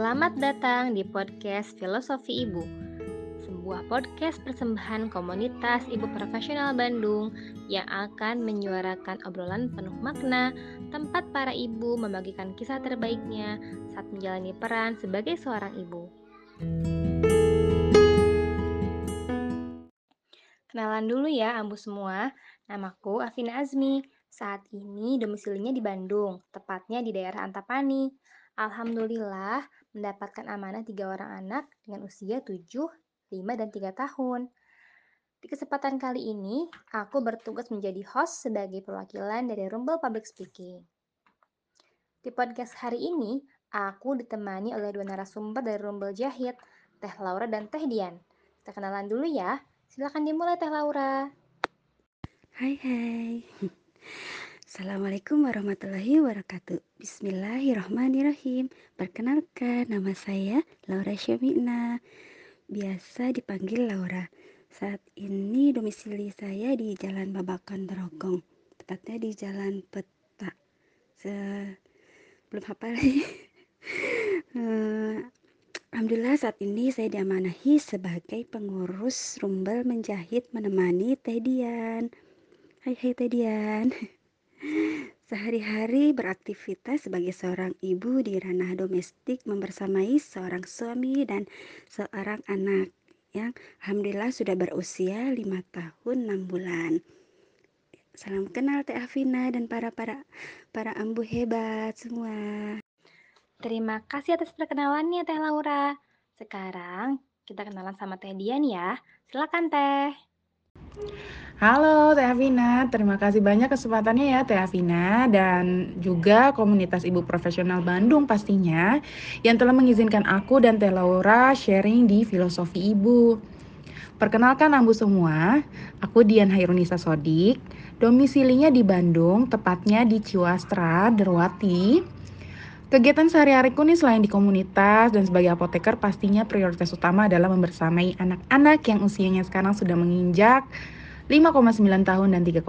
Selamat datang di podcast Filosofi Ibu, sebuah podcast persembahan komunitas ibu profesional Bandung yang akan menyuarakan obrolan penuh makna, tempat para ibu membagikan kisah terbaiknya saat menjalani peran sebagai seorang ibu. Kenalan dulu ya, ambu semua. Namaku Afina Azmi. Saat ini domisilinya di Bandung, tepatnya di daerah Antapani. Alhamdulillah mendapatkan amanah tiga orang anak dengan usia 7, 5, dan 3 tahun. Di kesempatan kali ini, aku bertugas menjadi host sebagai perwakilan dari Rumble Public Speaking. Di podcast hari ini, aku ditemani oleh dua narasumber dari Rumble Jahit, Teh Laura dan Teh Dian. Kita kenalan dulu ya. Silakan dimulai Teh Laura. Hai hai. Assalamualaikum warahmatullahi wabarakatuh. Bismillahirrahmanirrahim. Perkenalkan nama saya Laura Syamina. Biasa dipanggil Laura. Saat ini domisili saya di Jalan Babakan Terogong Tepatnya di Jalan Peta. Se Belum apa lagi eh, Alhamdulillah saat ini saya diamanahi sebagai pengurus rumbel menjahit menemani Teh Dian. Hai hai Teh Dian Sehari-hari beraktivitas sebagai seorang ibu di ranah domestik membersamai seorang suami dan seorang anak yang alhamdulillah sudah berusia 5 tahun 6 bulan. Salam kenal Teh Afina dan para para para ambu hebat semua. Terima kasih atas perkenalannya Teh Laura. Sekarang kita kenalan sama Teh Dian ya. Silakan Teh. Halo Teh Afina, terima kasih banyak kesempatannya ya Teh Afina dan juga komunitas ibu profesional Bandung pastinya yang telah mengizinkan aku dan Teh Laura sharing di filosofi ibu. Perkenalkan ambu semua, aku Dian Hairunisa Sodik, domisilinya di Bandung, tepatnya di Ciwastra, Derwati. Kegiatan sehari-hariku nih selain di komunitas dan sebagai apoteker pastinya prioritas utama adalah membersamai anak-anak yang usianya sekarang sudah menginjak 5,9 tahun dan 3,5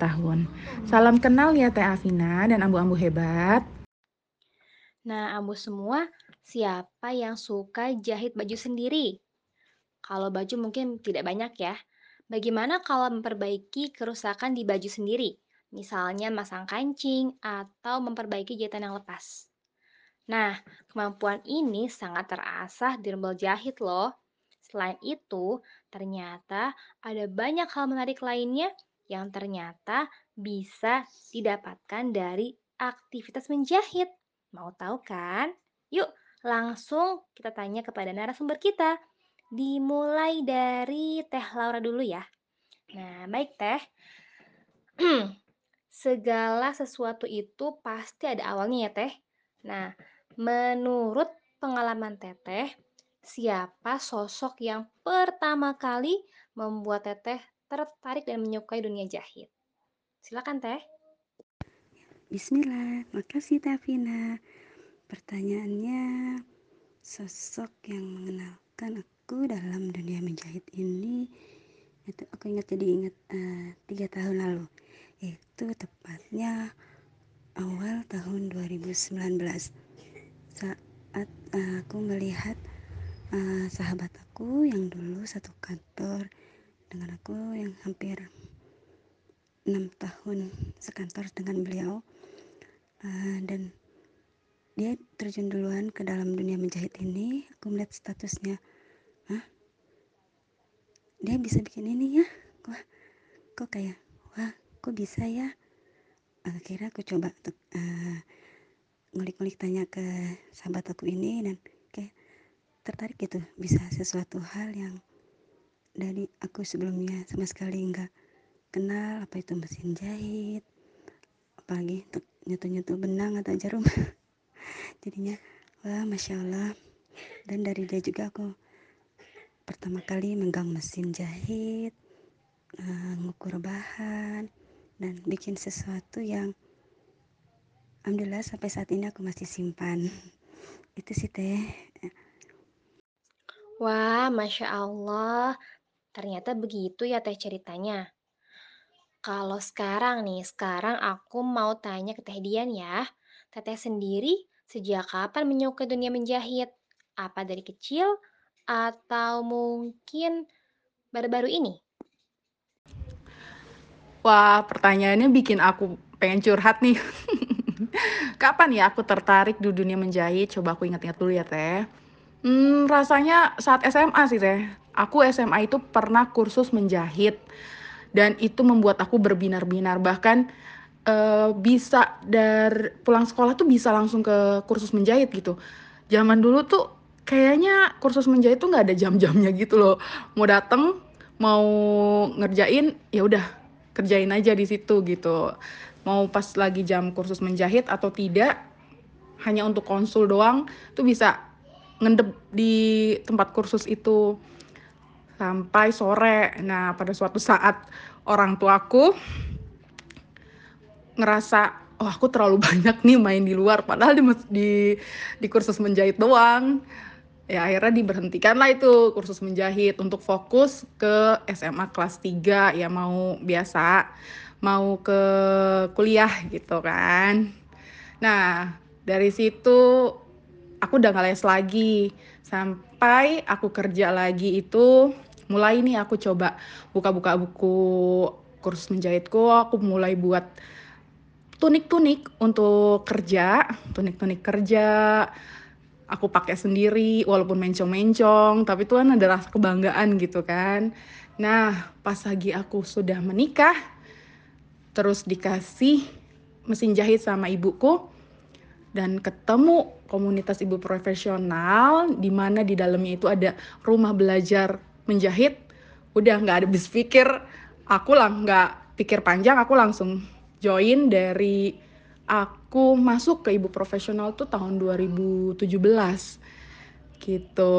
tahun. Salam kenal ya Teh Afina dan ambu-ambu hebat. Nah, ambu semua, siapa yang suka jahit baju sendiri? Kalau baju mungkin tidak banyak ya. Bagaimana kalau memperbaiki kerusakan di baju sendiri? Misalnya masang kancing atau memperbaiki jahitan yang lepas. Nah, kemampuan ini sangat terasah di rembel jahit loh. Selain itu, ternyata ada banyak hal menarik lainnya yang ternyata bisa didapatkan dari aktivitas menjahit. Mau tahu kan? Yuk, langsung kita tanya kepada narasumber kita. Dimulai dari Teh Laura dulu ya. Nah, baik Teh. Segala sesuatu itu pasti ada awalnya ya Teh. Nah, menurut pengalaman Teteh, Siapa sosok yang pertama kali membuat Teteh tertarik dan menyukai dunia jahit? Silakan Teh. Bismillah, makasih Teh Afina. Pertanyaannya, sosok yang mengenalkan aku dalam dunia menjahit ini itu aku ingat jadi ingat uh, tiga tahun lalu itu tepatnya awal tahun 2019 saat uh, aku melihat uh, sahabat aku yang dulu satu kantor dengan aku yang hampir enam tahun sekantor dengan beliau uh, dan dia terjun duluan ke dalam dunia menjahit ini. Aku melihat statusnya. Hah? dia bisa bikin ini ya? Kok kok kayak kok bisa ya? Akhirnya aku coba untuk uh, ngulik-ngulik tanya ke sahabat aku ini dan tertarik gitu bisa sesuatu hal yang dari aku sebelumnya sama sekali nggak kenal. Apa itu mesin jahit apalagi untuk nyentuh-nyentuh benang atau jarum. Jadinya wah masya Allah. Dan dari dia juga aku pertama kali megang mesin jahit uh, ngukur bahan dan bikin sesuatu yang alhamdulillah sampai saat ini aku masih simpan itu sih teh Wah, Masya Allah. Ternyata begitu ya teh ceritanya. Kalau sekarang nih, sekarang aku mau tanya ke Teh Dian ya. Teteh sendiri Sejak kapan menyukai dunia menjahit? Apa dari kecil atau mungkin baru-baru ini? Wah, pertanyaannya bikin aku pengen curhat nih. Kapan ya aku tertarik di dunia menjahit? Coba aku ingat-ingat dulu ya, Teh. Hmm, rasanya saat SMA sih, Teh. Aku SMA itu pernah kursus menjahit dan itu membuat aku berbinar-binar bahkan eh, bisa dari pulang sekolah tuh bisa langsung ke kursus menjahit gitu. Zaman dulu tuh kayaknya kursus menjahit tuh nggak ada jam-jamnya gitu loh. Mau dateng, mau ngerjain, ya udah kerjain aja di situ gitu. Mau pas lagi jam kursus menjahit atau tidak, hanya untuk konsul doang tuh bisa ngendep di tempat kursus itu sampai sore. Nah, pada suatu saat orang tuaku ngerasa oh aku terlalu banyak nih main di luar padahal di di, di kursus menjahit doang ya akhirnya diberhentikan lah itu kursus menjahit untuk fokus ke SMA kelas 3 ya mau biasa mau ke kuliah gitu kan nah dari situ aku udah gak les lagi sampai aku kerja lagi itu mulai nih aku coba buka-buka buku kursus menjahitku aku mulai buat tunik-tunik untuk kerja, tunik-tunik kerja. Aku pakai sendiri walaupun mencong-mencong, tapi itu kan ada rasa kebanggaan gitu kan. Nah, pas lagi aku sudah menikah, terus dikasih mesin jahit sama ibuku dan ketemu komunitas ibu profesional di mana di dalamnya itu ada rumah belajar menjahit. Udah nggak ada bis pikir, aku lah nggak pikir panjang, aku langsung join dari aku masuk ke ibu profesional tuh tahun 2017 gitu.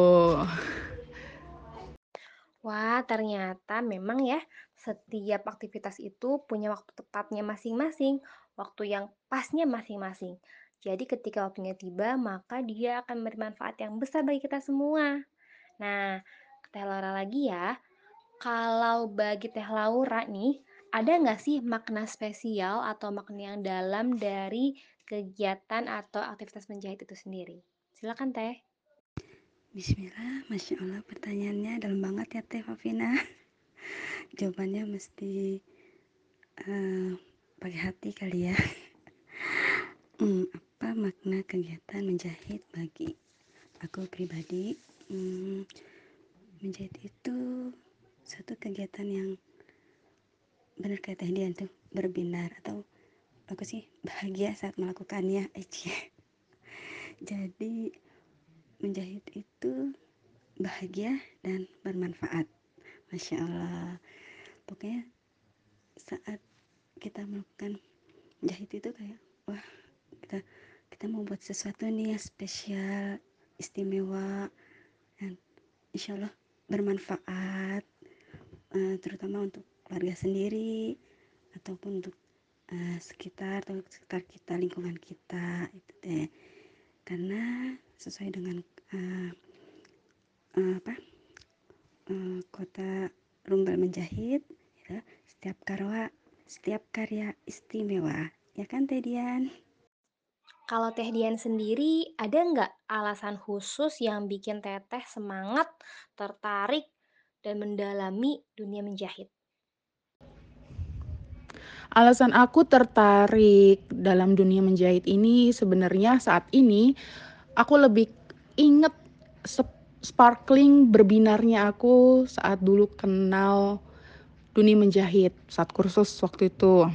Wah, ternyata memang ya setiap aktivitas itu punya waktu tepatnya masing-masing, waktu yang pasnya masing-masing. Jadi ketika waktunya tiba, maka dia akan bermanfaat yang besar bagi kita semua. Nah, Teh Laura lagi ya, kalau bagi Teh Laura nih, ada nggak sih makna spesial atau makna yang dalam dari kegiatan atau aktivitas menjahit itu sendiri? Silakan Teh. Bismillah, Masya Allah pertanyaannya dalam banget ya Teh Fafina. Jawabannya mesti uh, pakai hati kali ya. hmm, apa makna kegiatan menjahit bagi aku pribadi? Hmm, menjahit itu satu kegiatan yang benar kata Dian tuh berbinar atau aku sih bahagia saat melakukannya aja jadi menjahit itu bahagia dan bermanfaat. Masya Allah. Pokoknya saat kita melakukan jahit itu kayak wah kita kita mau buat sesuatu nih yang spesial istimewa dan insya Allah bermanfaat. Uh, terutama untuk keluarga sendiri ataupun untuk uh, sekitar atau sekitar kita lingkungan kita itu deh karena sesuai dengan uh, uh, apa uh, kota Rumbal menjahit ya, setiap karya setiap karya istimewa. Ya kan Teh Dian? Kalau Teh Dian sendiri ada nggak alasan khusus yang bikin Teteh semangat, tertarik, dan mendalami dunia menjahit? Alasan aku tertarik dalam dunia menjahit ini sebenarnya saat ini aku lebih inget sparkling berbinarnya aku saat dulu kenal dunia menjahit saat kursus waktu itu.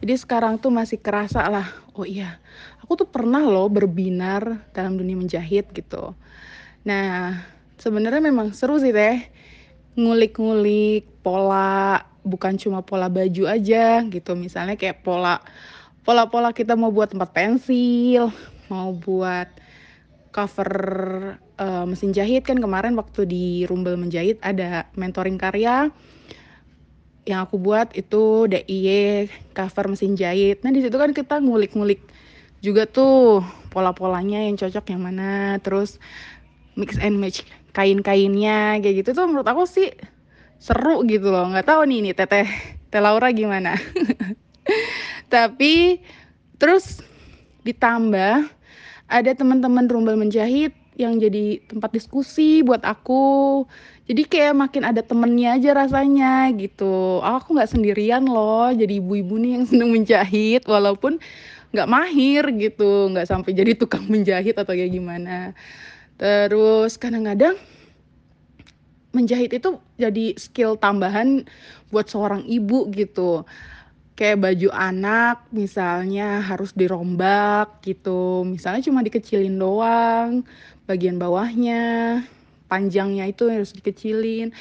Jadi sekarang tuh masih kerasa lah, oh iya, aku tuh pernah loh berbinar dalam dunia menjahit gitu. Nah, sebenarnya memang seru sih teh, ngulik-ngulik pola bukan cuma pola baju aja gitu. Misalnya kayak pola pola-pola kita mau buat tempat pensil mau buat cover uh, mesin jahit. Kan kemarin waktu di Rumbel menjahit ada mentoring karya yang aku buat itu DIY cover mesin jahit. Nah di situ kan kita ngulik-ngulik juga tuh pola-polanya yang cocok yang mana terus mix and match kain-kainnya kayak gitu tuh menurut aku sih seru gitu loh nggak tahu nih nih teteh teh Laura gimana tapi terus ditambah ada teman-teman rumbel menjahit yang jadi tempat diskusi buat aku. Jadi kayak makin ada temennya aja rasanya gitu. Aku nggak sendirian loh jadi ibu-ibu nih yang seneng menjahit walaupun nggak mahir gitu, nggak sampai jadi tukang menjahit atau kayak gimana. Terus kadang-kadang menjahit itu jadi skill tambahan buat seorang ibu gitu. Kayak baju anak misalnya harus dirombak gitu. Misalnya cuma dikecilin doang bagian bawahnya, panjangnya itu harus dikecilin.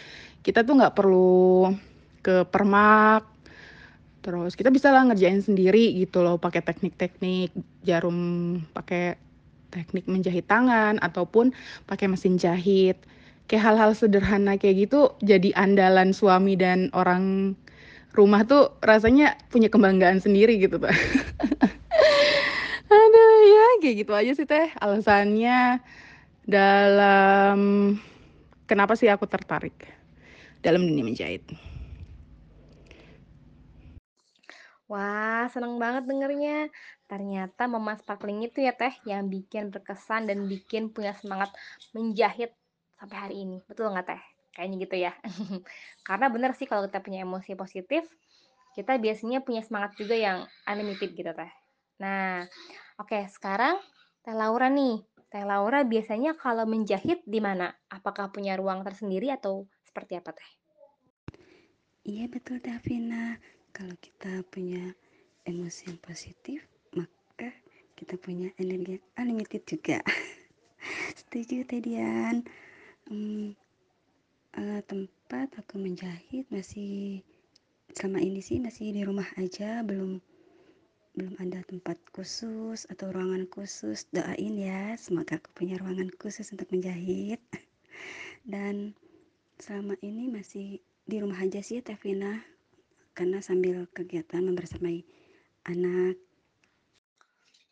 Kita tuh nggak perlu ke permak. Terus kita bisa lah ngerjain sendiri gitu loh pakai teknik-teknik jarum pakai teknik menjahit tangan ataupun pakai mesin jahit kayak hal-hal sederhana kayak gitu jadi andalan suami dan orang rumah tuh rasanya punya kebanggaan sendiri gitu tuh. Aduh ya kayak gitu aja sih teh alasannya dalam kenapa sih aku tertarik dalam dunia menjahit. Wah, seneng banget dengernya. Ternyata Mama Sparkling itu ya Teh yang bikin berkesan dan bikin punya semangat menjahit sampai hari ini. Betul nggak Teh? Kayaknya gitu ya. Karena bener sih kalau kita punya emosi positif, kita biasanya punya semangat juga yang unlimited gitu Teh. Nah, oke sekarang Teh Laura nih. Teh Laura biasanya kalau menjahit di mana? Apakah punya ruang tersendiri atau seperti apa Teh? Iya betul Davina. Kalau kita punya emosi yang positif, maka kita punya energi unlimited juga. Setuju Teh Dian. Hmm, uh, tempat aku menjahit masih selama ini sih masih di rumah aja, belum belum ada tempat khusus atau ruangan khusus. Doain ya, semoga aku punya ruangan khusus untuk menjahit. Dan selama ini masih di rumah aja sih Tevina karena sambil kegiatan membersamai anak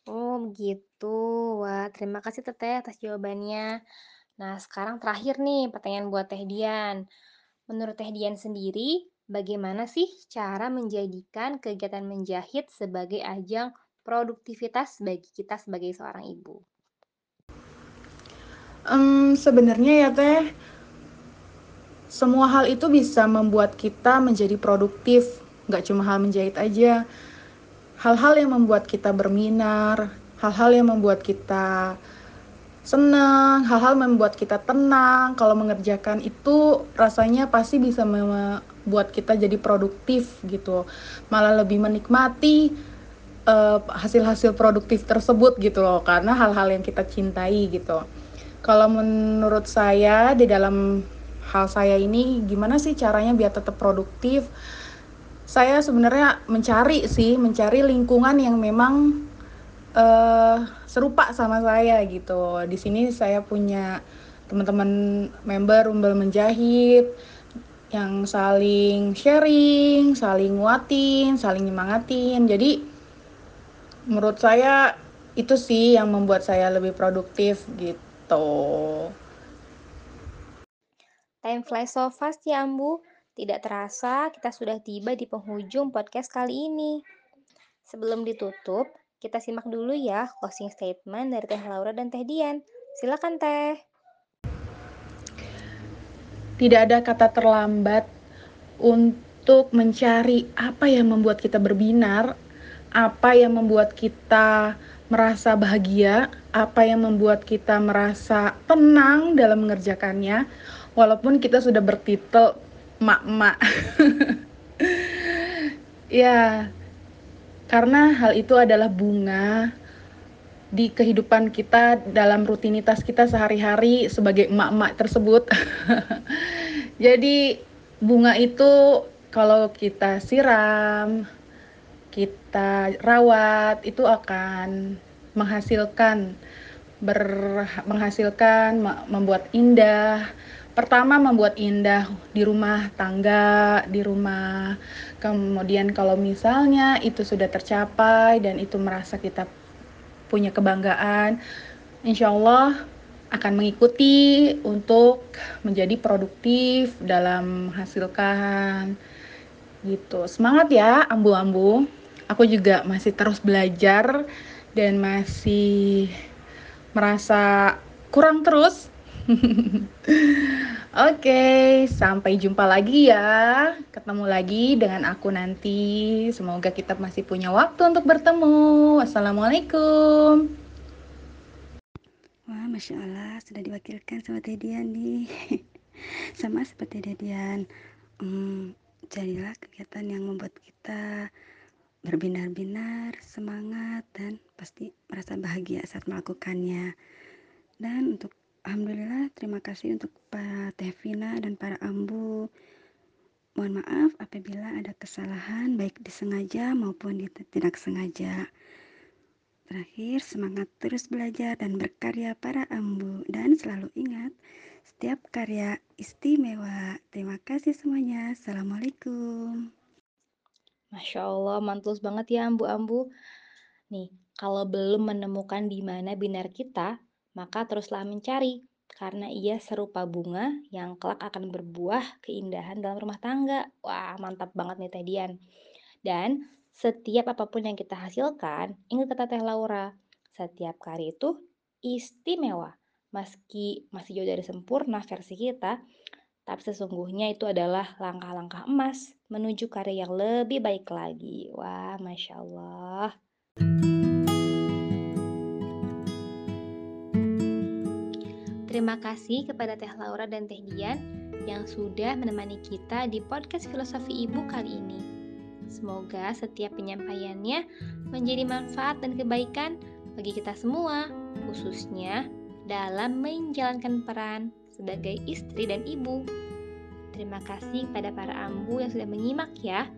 Oh begitu. Wah, terima kasih Teteh atas jawabannya. Nah, sekarang terakhir nih pertanyaan buat Teh Dian. Menurut Teh Dian sendiri, bagaimana sih cara menjadikan kegiatan menjahit sebagai ajang produktivitas bagi kita sebagai seorang ibu? Um, sebenarnya ya Teh, semua hal itu bisa membuat kita menjadi produktif, nggak cuma hal menjahit aja. Hal-hal yang membuat kita berminar, hal-hal yang membuat kita senang, hal-hal membuat kita tenang. Kalau mengerjakan itu rasanya pasti bisa membuat kita jadi produktif gitu. Malah lebih menikmati uh, hasil-hasil produktif tersebut gitu loh, karena hal-hal yang kita cintai gitu. Kalau menurut saya di dalam hal saya ini gimana sih caranya biar tetap produktif saya sebenarnya mencari sih mencari lingkungan yang memang uh, serupa sama saya gitu di sini saya punya teman-teman member umbel menjahit yang saling sharing, saling nguatin, saling nyemangatin. Jadi menurut saya itu sih yang membuat saya lebih produktif gitu. Time flies so fast ya Ambu. Tidak terasa kita sudah tiba di penghujung podcast kali ini. Sebelum ditutup, kita simak dulu ya closing statement dari Teh Laura dan Teh Dian. Silakan Teh. Tidak ada kata terlambat untuk mencari apa yang membuat kita berbinar, apa yang membuat kita merasa bahagia, apa yang membuat kita merasa tenang dalam mengerjakannya, walaupun kita sudah bertitel mak-mak. ya, karena hal itu adalah bunga di kehidupan kita dalam rutinitas kita sehari-hari sebagai emak-emak tersebut. Jadi bunga itu kalau kita siram, kita rawat itu akan menghasilkan ber menghasilkan membuat indah pertama membuat indah di rumah tangga, di rumah. Kemudian kalau misalnya itu sudah tercapai dan itu merasa kita punya kebanggaan, insya Allah akan mengikuti untuk menjadi produktif dalam menghasilkan gitu. Semangat ya ambu-ambu. Aku juga masih terus belajar dan masih merasa kurang terus. Oke, sampai jumpa lagi ya. Ketemu lagi dengan aku nanti. Semoga kita masih punya waktu untuk bertemu. Assalamualaikum. Wah, Masya Allah, sudah diwakilkan sama Tedian nih. sama seperti Tedian. Hmm, jadilah kegiatan yang membuat kita berbinar-binar, semangat, dan pasti merasa bahagia saat melakukannya. Dan untuk Alhamdulillah, terima kasih untuk Pak Tevina dan para ambu. Mohon maaf apabila ada kesalahan baik disengaja maupun tidak sengaja. Terakhir, semangat terus belajar dan berkarya para ambu dan selalu ingat setiap karya istimewa. Terima kasih semuanya. Assalamualaikum. Masya Allah, mantul banget ya ambu-ambu. Nih, kalau belum menemukan di mana binar kita, maka teruslah mencari, karena ia serupa bunga yang kelak akan berbuah keindahan dalam rumah tangga. Wah, mantap banget nih Tedian. Dan setiap apa pun yang kita hasilkan, ingat kata Teh Laura, setiap karya itu istimewa. Meski masih jauh dari sempurna versi kita, tapi sesungguhnya itu adalah langkah-langkah emas menuju karya yang lebih baik lagi. Wah, Masya Allah. Terima kasih kepada Teh Laura dan Teh Dian yang sudah menemani kita di podcast Filosofi Ibu kali ini. Semoga setiap penyampaiannya menjadi manfaat dan kebaikan bagi kita semua, khususnya dalam menjalankan peran sebagai istri dan ibu. Terima kasih kepada para ambu yang sudah menyimak ya.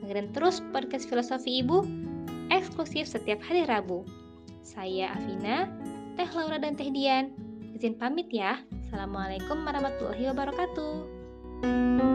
Dengerin terus podcast Filosofi Ibu eksklusif setiap hari Rabu. Saya Afina, Teh Laura dan Teh Dian izin pamit ya. Assalamualaikum warahmatullahi wabarakatuh.